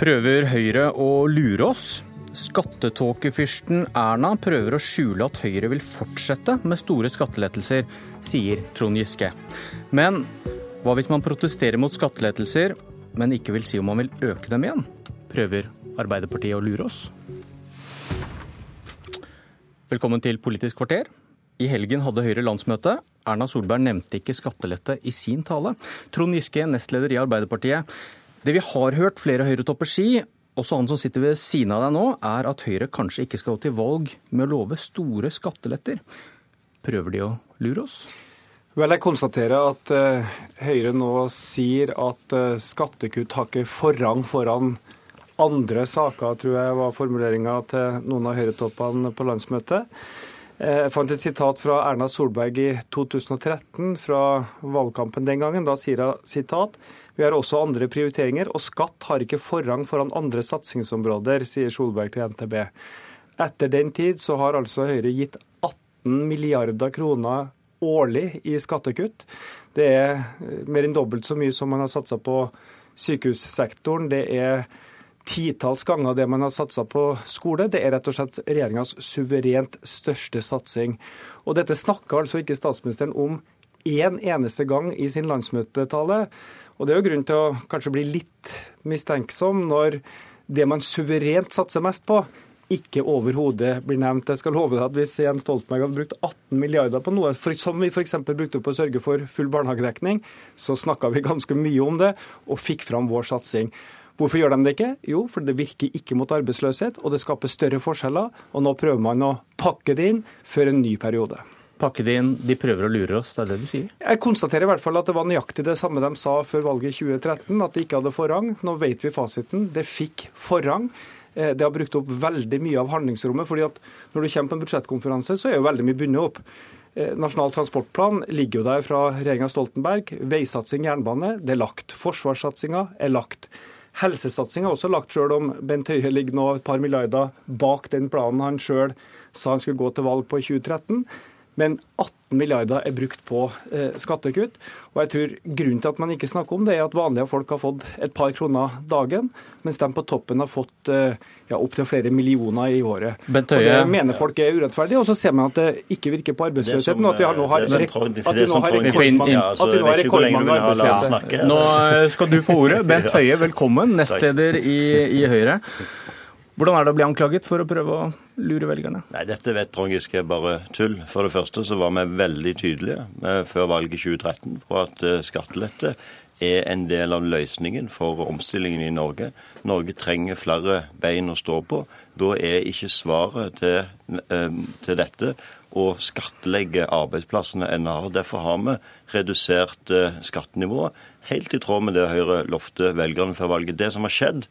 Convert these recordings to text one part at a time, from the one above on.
Prøver Høyre å lure oss? Skattetåkefyrsten Erna prøver å skjule at Høyre vil fortsette med store skattelettelser, sier Trond Giske. Men hva hvis man protesterer mot skattelettelser, men ikke vil si om man vil øke dem igjen? Prøver Arbeiderpartiet å lure oss? Velkommen til Politisk kvarter. I helgen hadde Høyre landsmøte. Erna Solberg nevnte ikke skattelette i sin tale. Trond Giske, nestleder i Arbeiderpartiet. Det vi har hørt flere Høyre-topper si, også han som sitter ved siden av deg nå, er at Høyre kanskje ikke skal gå til valg med å love store skatteletter. Prøver de å lure oss? Vel, Jeg konstaterer at uh, Høyre nå sier at uh, skattekutt har ikke forrang foran andre saker, tror jeg var formuleringa til noen av Høyre-toppene på landsmøtet. Eh, jeg fant et sitat fra Erna Solberg i 2013, fra valgkampen den gangen. Da sier hun sitat vi har også andre prioriteringer, og skatt har ikke forrang foran andre satsingsområder, sier Solberg til NTB. Etter den tid så har altså Høyre gitt 18 milliarder kroner årlig i skattekutt. Det er eh, mer enn dobbelt så mye som man har satsa på sykehussektoren. Det er titalls ganger det man har satsa på skole. Det er rett og slett regjeringas suverent største satsing. Og dette snakka altså ikke statsministeren om én en eneste gang i sin landsmøtetale. Og Det er jo grunn til å kanskje bli litt mistenksom når det man suverent satser mest på, ikke overhodet blir nevnt. Jeg skal love deg at Hvis Jens Stoltenberg hadde brukt 18 milliarder på noe, for, som vi f.eks. brukte på å sørge for full barnehagedekning, så snakka vi ganske mye om det og fikk fram vår satsing. Hvorfor gjør de det ikke? Jo, for det virker ikke mot arbeidsløshet, og det skaper større forskjeller. Og nå prøver man å pakke det inn før en ny periode pakke det inn, de prøver å lure oss. Det er det du sier? Jeg konstaterer i hvert fall at det var nøyaktig det samme de sa før valget i 2013, at det ikke hadde forrang. Nå vet vi fasiten. Det fikk forrang. Eh, det har brukt opp veldig mye av handlingsrommet. fordi at Når du kommer på en budsjettkonferanse, så er jo veldig mye bundet opp. Eh, Nasjonal transportplan ligger jo der fra regjeringa Stoltenberg. Veisatsing, jernbane, det er lagt. Forsvarssatsinga er lagt. Helsesatsinga er også lagt, sjøl om Bent Høie ligger nå et par milliarder bak den planen han sjøl sa han skulle gå til valg på i 2013 men 18 milliarder er brukt på eh, skattekutt. Og jeg tror Grunnen til at man ikke snakker om det, er at vanlige folk har fått et par kroner dagen, mens de på toppen har fått eh, ja, opptil flere millioner i året. Bent Høie, og Det mener folk er urettferdig. Og så ser man at det ikke virker på arbeidsløsheten, og at vi har, nå har, rekordmange arbeidsløse. Nå skal du få ordet. Bent Høie, velkommen, nestleder i, i Høyre. Hvordan er det å bli anklaget for å prøve å lure velgerne? Nei, Dette vet Trond Giske bare tull. For det første så var vi veldig tydelige eh, før valget i 2013 på at eh, skattelette er en del av løsningen for omstillingen i Norge. Norge trenger flere bein å stå på. Da er ikke svaret til, eh, til dette å skattlegge arbeidsplassene enn har. Derfor har vi redusert skattenivået, helt i tråd med det Høyre lovte velgerne før valget. Det som har skjedd,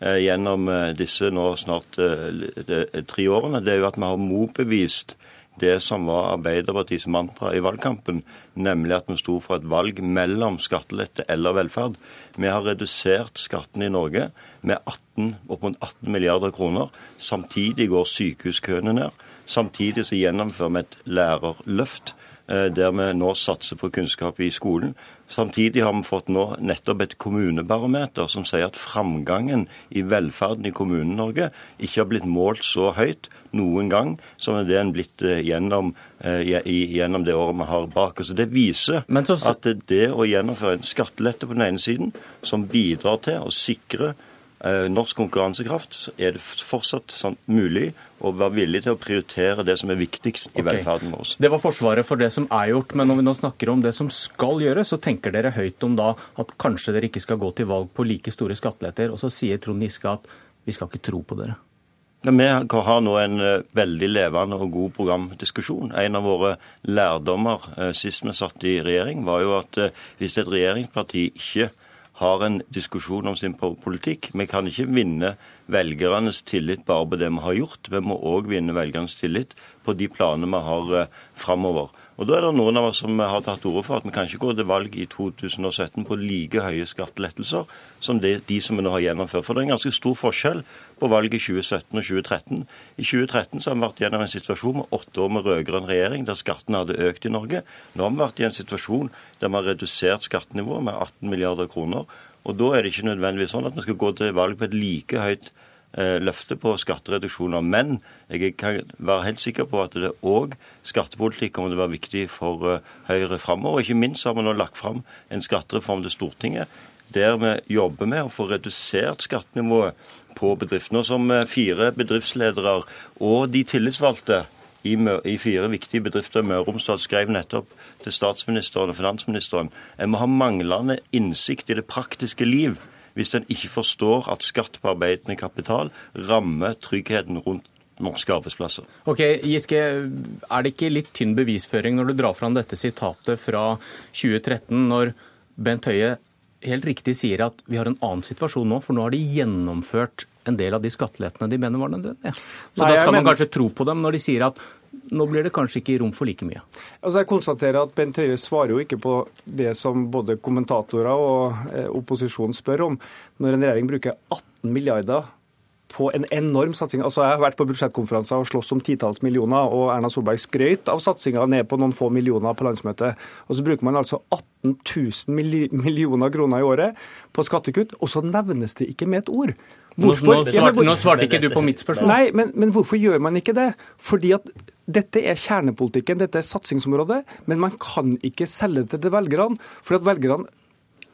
gjennom eh, disse nå snart eh, tre årene, det er jo at vi har motbevist det som var Arbeiderpartiets mantra i valgkampen, nemlig at vi sto for et valg mellom skattelette eller velferd. Vi har redusert skattene i Norge med 18, opp mot 18 milliarder kroner. Samtidig går sykehuskøene ned. Samtidig så gjennomfører vi et lærerløft der vi nå satser på kunnskap i skolen. Samtidig har vi fått nå nettopp et kommunebarometer som sier at framgangen i velferden i Kommune-Norge ikke har blitt målt så høyt noen gang som det er blitt eh, gjennom, eh, gjennom det året vi har bak oss. Det viser så... at det å gjennomføre en skattelette på den ene siden, som bidrar til å sikre Eh, norsk konkurransekraft, så er det fortsatt sånn mulig å være villig til å prioritere det som er viktigst i okay. velferden vår. Det var forsvaret for det som er gjort, men når vi nå snakker om det som skal gjøres, så tenker dere høyt om da at kanskje dere ikke skal gå til valg på like store skatteletter, og så sier Trond Giske at vi skal ikke tro på dere. Vi har nå en eh, veldig levende og god programdiskusjon. En av våre lærdommer eh, sist vi satt i regjering, var jo at hvis et regjeringsparti ikke har en diskusjon om sin politikk. Vi kan ikke vinne velgernes tillit bare på det vi har gjort. Vi må òg vinne velgernes tillit på de planene vi har eh, framover. Og Da er det noen av oss som har tatt orde for at vi kan ikke gå til valg i 2017 på like høye skattelettelser som det, de som vi nå har gjennomført. For det er en ganske stor forskjell på valget i 2017 og 2013. I 2013 så har vi vært gjennom en situasjon med åtte år med rød-grønn regjering der skattene hadde økt i Norge. Nå har vi vært i en situasjon der vi har redusert skattenivået med 18 milliarder kroner. Og Da er det ikke nødvendigvis sånn at vi skal gå til valg på et like høyt eh, løfte på skattereduksjoner. Men jeg kan være helt sikker på at det òg skattepolitikk kommer til å være viktig for eh, Høyre framover. Ikke minst har vi nå lagt fram en skattereform til Stortinget der vi jobber med å få redusert skattenivået på bedriftene. Som eh, fire bedriftsledere og de tillitsvalgte i, i fire viktige bedrifter i Møre og Romsdal skrev nettopp til statsministeren og finansministeren en må ha manglende innsikt i det praktiske liv hvis en ikke forstår at skatt på arbeidende kapital rammer tryggheten rundt norske arbeidsplasser. Ok, Giske, Er det ikke litt tynn bevisføring når du drar fram dette sitatet fra 2013, når Bent Høie helt riktig sier at vi har en annen situasjon nå, for nå har de gjennomført en del av de skattelettene de mener var nødvendige. Så Nei, da skal man mener... kanskje tro på dem når de sier at nå blir det kanskje ikke rom for like mye. Altså jeg konstaterer at Bent Høie svarer jo ikke på det som både kommentatorer og eh, opposisjonen spør om. Når en regjering bruker 18 milliarder på en enorm satsing. Altså, jeg har vært på budsjettkonferanser og slåss om titalls millioner, og Erna Solberg skrøt av satsinga ned på noen få millioner på landsmøtet. Og så bruker man altså 18 000 millioner kroner i året på skattekutt, og så nevnes det ikke med et ord. Hvorfor? Nå, svarte, nå svarte ikke du på mitt spørsmål. Nei, men, men, hvorfor gjør man ikke det? Fordi at dette er kjernepolitikken, dette er satsingsområdet, men man kan ikke selge det til velgerne. For at velgerne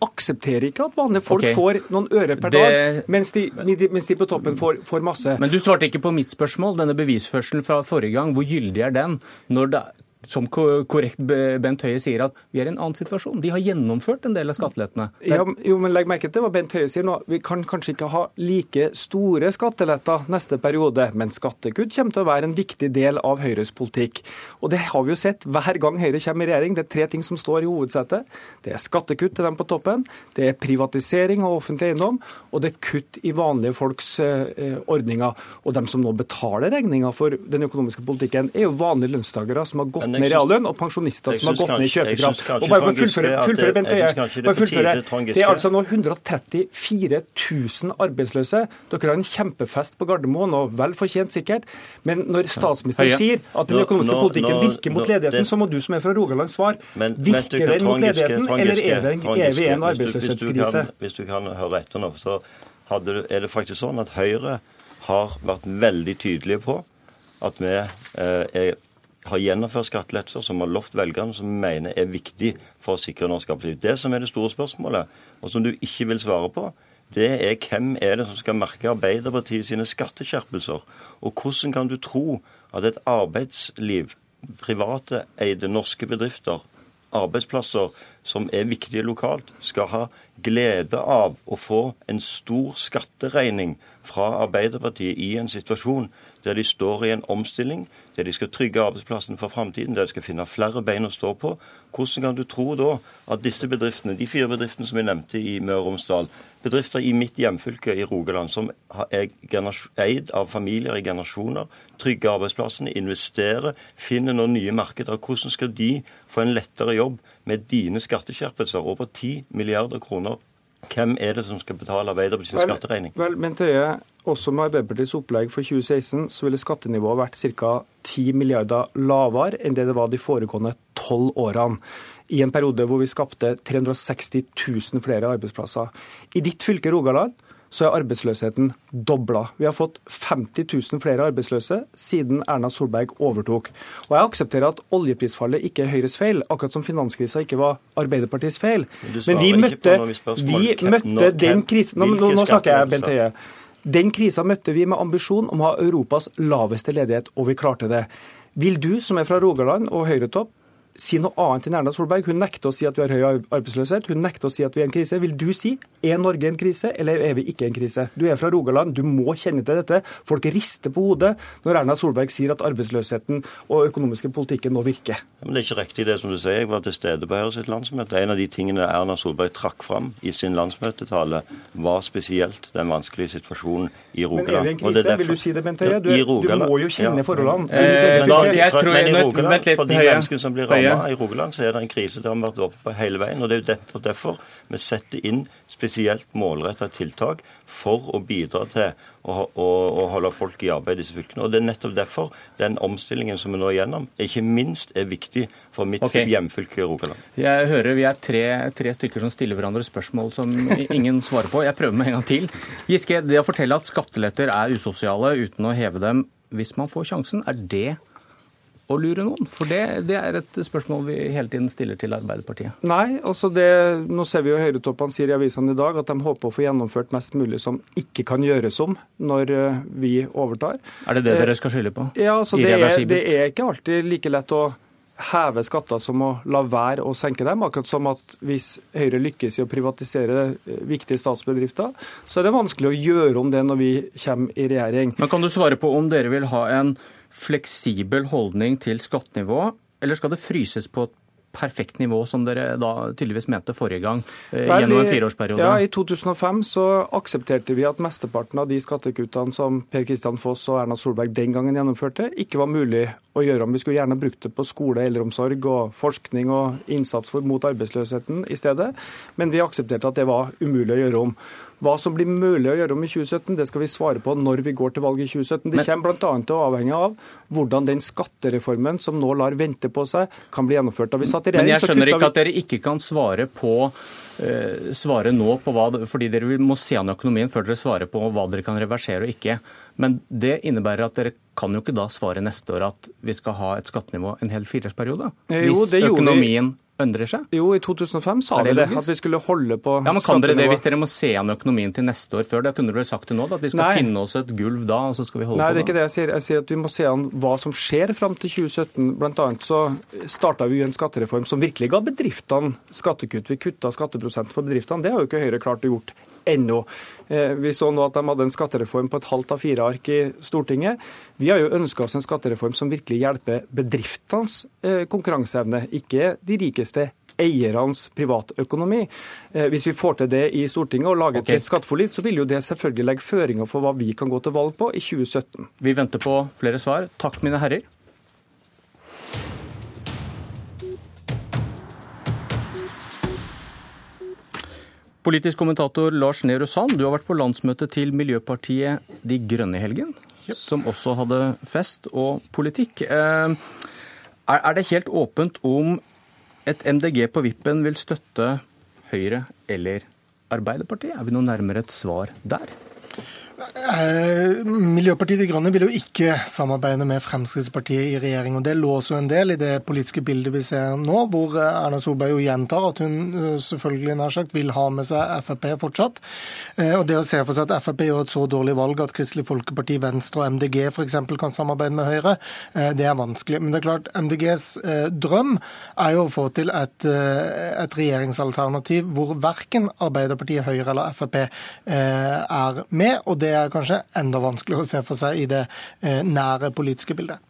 aksepterer ikke at vanlige folk okay. får noen øre per det... dag, mens de, mens de, på toppen får, får, masse. Men du svarte ikke på mitt spørsmål. Denne bevisførselen fra forrige gang, hvor gyldig er den? Når det som korrekt Bent Høie sier, at vi er i en annen situasjon. De har gjennomført en del av skattelettene. Ja, jo, men legg merke til hva Bent Høie sier nå. Vi kan kanskje ikke ha like store skatteletter neste periode, men skattekutt kommer til å være en viktig del av Høyres politikk. Og det har vi jo sett hver gang Høyre kommer i regjering. Det er tre ting som står i hovedsetet. Det er skattekutt til dem på toppen, det er privatisering av offentlig eiendom, og det er kutt i vanlige folks eh, ordninger. Og dem som nå betaler regninga for den økonomiske politikken, er jo vanlige lønnstakere som har gått i reallønn, og pensjonister som har gått ned i kjøpekraft. Og bare for å fullføre, fullføre Bent Høie, det er altså nå 134 000 arbeidsløse. Dere har en kjempefest på Gardermoen, og vel fortjent sikkert. Men når statsministeren sier at den økonomiske politikken virker mot ledigheten, så må du som er fra Rogaland svare. Virker den mot ledigheten, eller er vi i en arbeidsløshetskrise? Hvis du kan høre etter nå, så er det faktisk sånn at Høyre har vært veldig tydelige på at vi eh, er har gjennomført skattelettelser som har lovt velgerne, som vi mener er viktig for å sikre norsk arbeidsliv. Det som er det store spørsmålet, og som du ikke vil svare på, det er hvem er det som skal merke Arbeiderpartiet sine skatteskjerpelser? Og hvordan kan du tro at et arbeidsliv, private eide norske bedrifter, arbeidsplasser som er viktige lokalt, skal ha glede av å få en stor skatteregning fra Arbeiderpartiet i en situasjon der de står i en omstilling, der de skal trygge arbeidsplassen for framtiden, der de skal finne flere bein å stå på. Hvordan kan du tro da at disse bedriftene, de fire bedriftene som jeg nevnte i Møre og Romsdal, bedrifter i mitt hjemfylke i Rogaland, som er eid av familier i generasjoner, trygge arbeidsplassene, investere, finner noen nye markeder, hvordan skal de få en lettere jobb med dine skatteskjerpelser, over 10 milliarder kroner hvem er det som skal betale Arbeiderpartiets skatteregning? Vel, men Tøye, også med Arbeiderpartiets opplegg for 2016 så ville skattenivået vært ca. 10 milliarder lavere enn det det var de foregående tolv årene. I en periode hvor vi skapte 360 000 flere arbeidsplasser. I ditt fylke Rogaland så er arbeidsløsheten dobla. Vi har fått 50 000 flere arbeidsløse siden Erna Solberg overtok. Og Jeg aksepterer at oljeprisfallet ikke er Høyres feil, akkurat som finanskrisa ikke var Arbeiderpartiets feil. Men vi møtte, vi møtte den krisen nå, nå, snakker jeg, Bent Høie. Den krisa møtte vi med ambisjon om å ha Europas laveste ledighet, og vi klarte det. Vil du, som er fra Rogaland og Høyretopp, si noe annet enn Erna Solberg. Hun nekter å si at vi har høy arbeidsløshet. Hun nekter å si at vi er en krise. Vil du si er Norge en krise, eller er vi ikke en krise? Du er fra Rogaland, du må kjenne til dette. Folk rister på hodet når Erna Solberg sier at arbeidsløsheten og økonomiske politikken nå virker. Men Det er ikke riktig det som du sier. Jeg var til stede på Høyre sitt landsmøte. En av de tingene Erna Solberg trakk fram i sin landsmøtetale, var spesielt den vanskelige situasjonen i Rogaland. Men er vi en krise? Derfor... Vil du si det, Bent Høie? Du, du, må jo kjenne ja. forholdene. Eh, men, da, jeg tror, men i Rogaland, for de menneskene som blir rammet samme i Rogaland så er det en krise. Det har vi vært oppe på hele veien. og Det er jo derfor vi setter inn spesielt målretta tiltak for å bidra til å, å, å, holde folk i arbeid i disse fylkene. Og Det er nettopp derfor den omstillingen som vi nå er gjennom, ikke minst er viktig for mitt okay. hjemfylke Rogaland. Jeg hører vi er tre, tre, stykker som stiller hverandre spørsmål som ingen svarer på. Jeg prøver med en gang til. Giske, det å fortelle at skatteletter er usosiale uten å heve dem hvis man får sjansen, er det å lure noen? For det, det, er et spørsmål vi hele tiden stiller til Arbeiderpartiet. Nei, altså det, nå ser vi jo Høyretoppene sier i avisene i dag at de håper å få gjennomført mest mulig som ikke kan gjøres om når eh, vi overtar. Er det det dere skal skylde på? Ja, altså det er, det er ikke alltid like lett å heve skatter som å la være å senke dem. Akkurat som at hvis Høyre lykkes i å privatisere eh, viktige statsbedrifter, så er det vanskelig å gjøre om det når vi kommer i regjering. Men Kan du svare på om dere vil ha en fleksibel holdning til skattenivå, eller skal det fryses på et perfekt nivå, som dere da tydeligvis mente forrige gang, eh, Vel, gjennom en fireårsperiode? Ja, I 2005 så aksepterte vi at mesteparten av de skattekuttene som Per Kristian Foss og Erna Solberg den gangen gjennomførte, ikke var mulig å gjøre om. Vi skulle gjerne brukt det på skole, eldreomsorg og forskning og innsats mot arbeidsløsheten i stedet, men vi aksepterte at det var umulig å gjøre om. Hva som blir mulig å gjøre om i 2017, det skal vi svare på når vi går til valg i 2017. Det kommer bl.a. til å avhenge av hvordan den skattereformen som nå lar vente på seg, kan bli gjennomført. Da vi satt i regjering, Men jeg skjønner ikke at dere ikke kan svare på uh, svare nå på hva, fordi dere må se an økonomien før dere svarer på hva dere kan reversere og ikke. Men det innebærer at dere kan jo ikke da svare neste år at vi skal ha et skattenivå en hel fireårsperiode? Hvis økonomien endrer seg? Jo, i 2005 sa vi det, at vi skulle holde på Ja, men Kan dere det hvis dere må se an økonomien til neste år før? Da kunne dere sagt det nå, da, at vi skal Nei. finne oss et gulv da, og så skal vi holde Nei, på? Nei, det er ikke det jeg sier. Jeg sier at vi må se an hva som skjer fram til 2017. Blant annet så starta vi en skattereform som virkelig ga bedriftene skattekutt. Vi kutta skatteprosent for bedriftene. Det har jo ikke Høyre klart å gjort ennå. Eh, vi så nå at de hadde en skattereform på et halvt av fire ark i Stortinget. Vi har jo ønska oss en skattereform som virkelig hjelper bedriftenes eh, konkurranseevne, ikke de rikeste eiernes privatøkonomi. Eh, hvis vi får til det i Stortinget og lager okay. et skatteforlik, så vil jo det selvfølgelig legge føringer for hva vi kan gå til valg på i 2017. Vi venter på flere svar. Takk, mine herrer. Politisk kommentator Lars Nehru Sand, du har vært på landsmøtet til Miljøpartiet De Grønne i helgen, yep. som også hadde fest og politikk. Eh, er det helt åpent om et MDG på vippen vil støtte Høyre eller Arbeiderpartiet? Er vi noe nærmere et svar der? Eh, Miljøpartiet De Grønne vil jo ikke samarbeide med Fremskrittspartiet i regjering. og Det låser jo en del i det politiske bildet vi ser nå, hvor eh, Erna Solberg jo gjentar at hun eh, selvfølgelig nær sagt vil ha med seg Frp fortsatt. Og Det å se for seg at Frp gjør et så dårlig valg at Kristelig Folkeparti, Venstre og MDG f.eks. kan samarbeide med Høyre, det er vanskelig. Men det er klart, MDGs drøm er jo å få til et, et regjeringsalternativ hvor verken Arbeiderpartiet, Høyre eller Frp er med. og det er kanskje enda vanskeligere å se for seg i det eh, nære politiske bildet.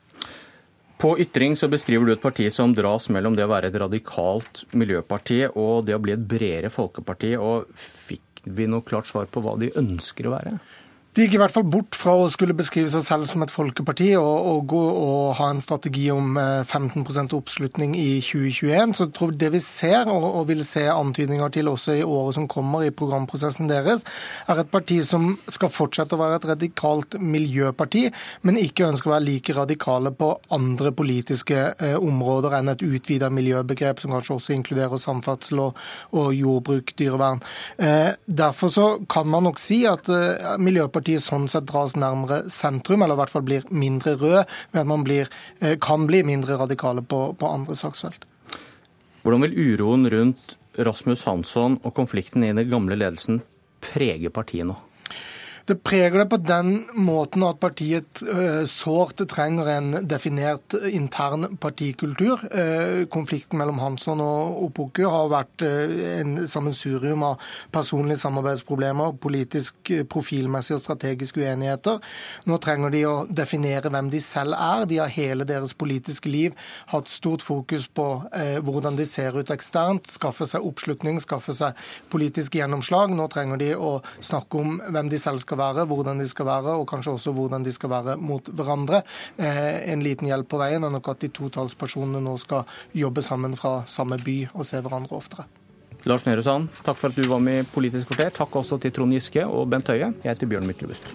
På ytring så beskriver du et parti som dras mellom det å være et radikalt miljøparti og det å bli et bredere folkeparti. og Fikk vi noe klart svar på hva de ønsker å være? De gikk i hvert fall bort fra å skulle beskrive seg selv som et folkeparti og, og gå og ha en strategi om 15 eh, oppslutning i 2021. Så jeg tror det vi ser, og, og vil se antydninger til også i året som kommer i programprosessen deres, er et parti som skal fortsette å være et radikalt miljøparti, men ikke ønsker å være like radikale på andre politiske eh, områder enn et utvida miljøbegrep, som kanskje også inkluderer samferdsel og, og jordbruk, dyrevern. Eh, derfor så kan man nok si at eh, Miljøpartiet Arbeiderpartiet sånn sett dras nærmere sentrum, eller i hvert fall blir mindre rød, ved at man blir, eh, kan bli mindre radikale på, på andre saksfelt. Hvordan vil uroen rundt Rasmus Hansson og konflikten i den gamle ledelsen prege partiet nå? Det preger det på den måten at partiet uh, sårt trenger en definert intern partikultur. Uh, konflikten mellom Hansson og Opoku har vært uh, en sammensurium av personlige samarbeidsproblemer, politisk profilmessige og strategiske uenigheter. Nå trenger de å definere hvem de selv er. De har hele deres politiske liv hatt stort fokus på hvordan de ser ut eksternt, skaffe seg oppslutning, skaffe seg politisk gjennomslag. Nå trenger de å snakke om hvem de selv skal skal være, hvordan de skal være, og kanskje også hvordan de skal være mot hverandre. En liten hjelp på veien er nok at de to talspersonene nå skal jobbe sammen fra samme by og se hverandre oftere. Lars Nehru Sand, takk for at du var med i Politisk kvarter. Takk også til Trond Giske og Bent Høie. Jeg heter Bjørn Myklebust.